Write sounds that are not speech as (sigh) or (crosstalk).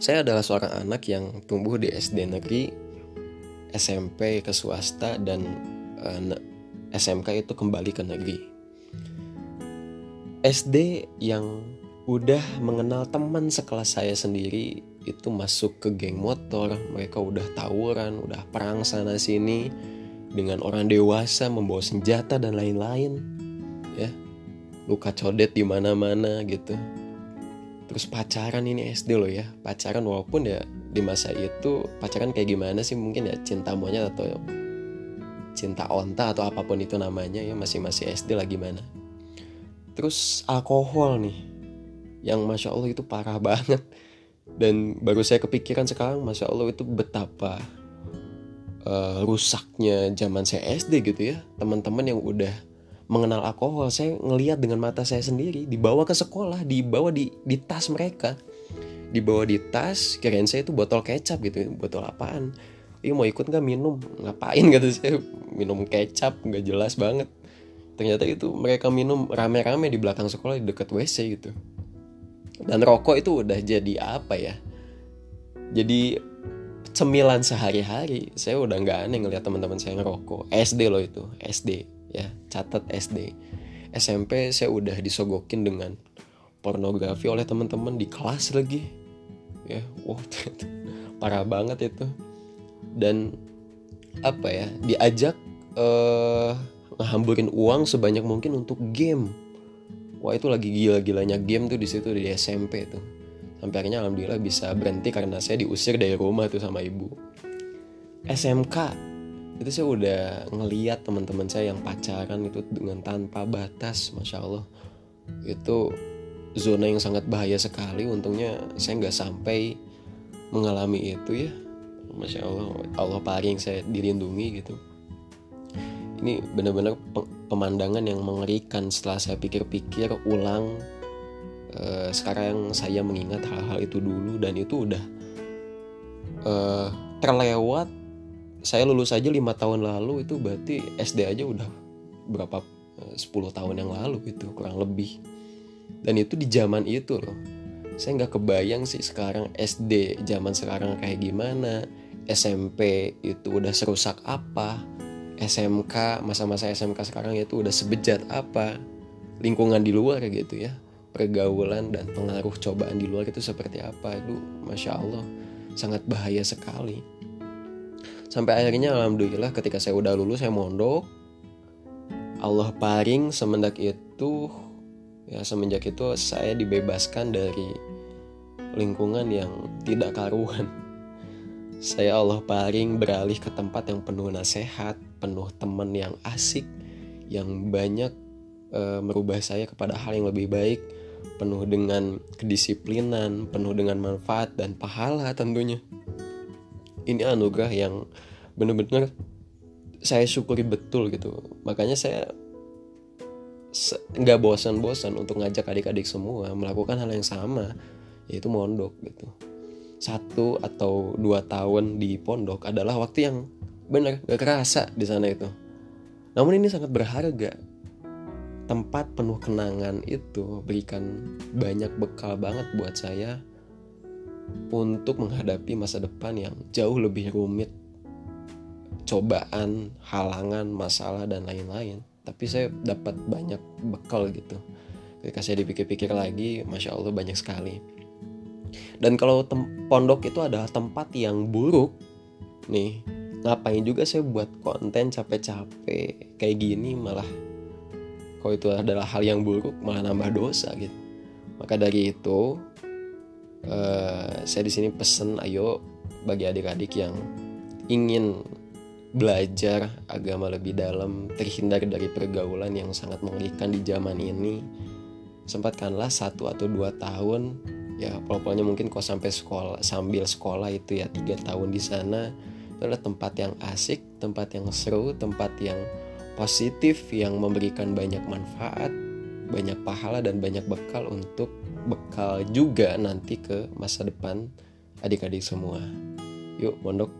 Saya adalah seorang anak yang tumbuh di SD negeri, SMP ke swasta dan uh, eh, SMK itu kembali ke negeri. SD yang udah mengenal teman sekelas saya sendiri itu masuk ke geng motor, mereka udah tawuran, udah perang sana sini dengan orang dewasa membawa senjata dan lain-lain. Ya. Luka codet di mana-mana gitu terus pacaran ini SD loh ya pacaran walaupun ya di masa itu pacaran kayak gimana sih? Mungkin ya cinta monyet atau cinta onta atau apa pun itu namanya ya masih masih SD lah gimana? Terus alkohol nih yang masya Allah itu parah (laughs) banget. Dan baru saya kepikiran sekarang masya Allah itu betapa uh, rusaknya zaman saya SD gitu ya teman-teman yang udah mengenal alkohol saya ngelihat dengan mata saya sendiri dibawa ke sekolah dibawa di di tas mereka. Dibawa di tas kirain saya itu botol kecap gitu botol apaan? Iya mau ikut nggak minum? Ngapain? (laughs) Gitu saya minum kecap nggak jelas banget. Ternyata itu mereka minum rame-rame di belakang sekolah di dekat WC gitu. Dan rokok itu udah jadi apa ya? Jadi cemilan sehari-hari. Saya udah nggak aneh ngeliat teman-teman saya ngerokok. SD loh itu SD ya catat SD SMP saya udah disogokin dengan pornografi oleh teman-teman di kelas lagi. Ya wow parah banget itu. Dan apa ya diajak uh, ngehamburin uang sebanyak mungkin untuk game. Wah itu lagi gila-gilanya game tuh di situ di SMP tuh. Sampai akhirnya alhamdulillah bisa berhenti karena saya diusir dari rumah tuh sama ibu. SMK itu saya udah ngeliat teman-teman saya yang pacaran itu dengan tanpa batas masya allah. Itu zona yang sangat bahaya sekali. Untungnya saya nggak sampai mengalami itu ya. Masya allah allah paling saya dilindungi gitu. Ini benar-benar pemandangan yang mengerikan setelah saya pikir-pikir ulang uh, sekarang saya mengingat hal-hal itu dulu dan itu udah uh, terlewat saya lulus aja lima tahun lalu itu berarti SD aja udah berapa 10 eh, tahun yang lalu itu kurang lebih. Dan itu di zaman itu loh. Saya nggak kebayang sih sekarang SD zaman sekarang kayak gimana. SMP itu udah serusak apa? SMK masa-masa SMK sekarang itu udah sebejat apa? Lingkungan di luar gitu ya. Pergaulan dan pengaruh cobaan di luar itu seperti apa? Itu masya Allah sangat bahaya sekali sampai akhirnya alhamdulillah ketika saya udah lulus saya mondok. Allah paring semenjak itu ya semenjak itu saya dibebaskan dari lingkungan yang tidak karuan. Saya Allah paring beralih ke tempat yang penuh nasihat penuh teman yang asik yang banyak e, merubah saya kepada hal yang lebih baik penuh dengan kedisiplinan penuh dengan manfaat dan pahala tentunya ini anugerah yang benar-benar saya syukuri betul gitu. Makanya saya nggak bosan-bosan untuk ngajak adik-adik semua melakukan hal yang sama yaitu mondok gitu. Satu atau dua tahun di pondok adalah waktu yang benar gak kerasa di sana itu. Namun ini sangat berharga. Tempat penuh kenangan itu berikan banyak bekal banget buat saya untuk menghadapi masa depan yang jauh lebih rumit, cobaan, halangan, masalah dan lain-lain. Tapi saya dapat banyak bekal gitu. Ketika saya dipikir-pikir lagi, masya Allah banyak sekali. Dan kalau pondok itu adalah tempat yang buruk, nih ngapain juga saya buat konten capek-capek kayak gini malah kalau itu adalah hal yang buruk malah nambah dosa gitu. Maka dari itu uh, saya di sini pesen ayo bagi adik-adik yang ingin belajar agama lebih dalam terhindar dari pergaulan yang sangat mengerikan di zaman ini sempatkanlah satu atau dua tahun. Ya pokoknya mungkin kok sampai sekolah sambil sekolah itu ya tiga tahun di sana itu adalah tempat yang asik tempat yang seru tempat yang positif yang memberikan banyak manfaat banyak pahala dan banyak bekal untuk bekal juga nanti ke masa depan adik-adik semua. Yuk, mondok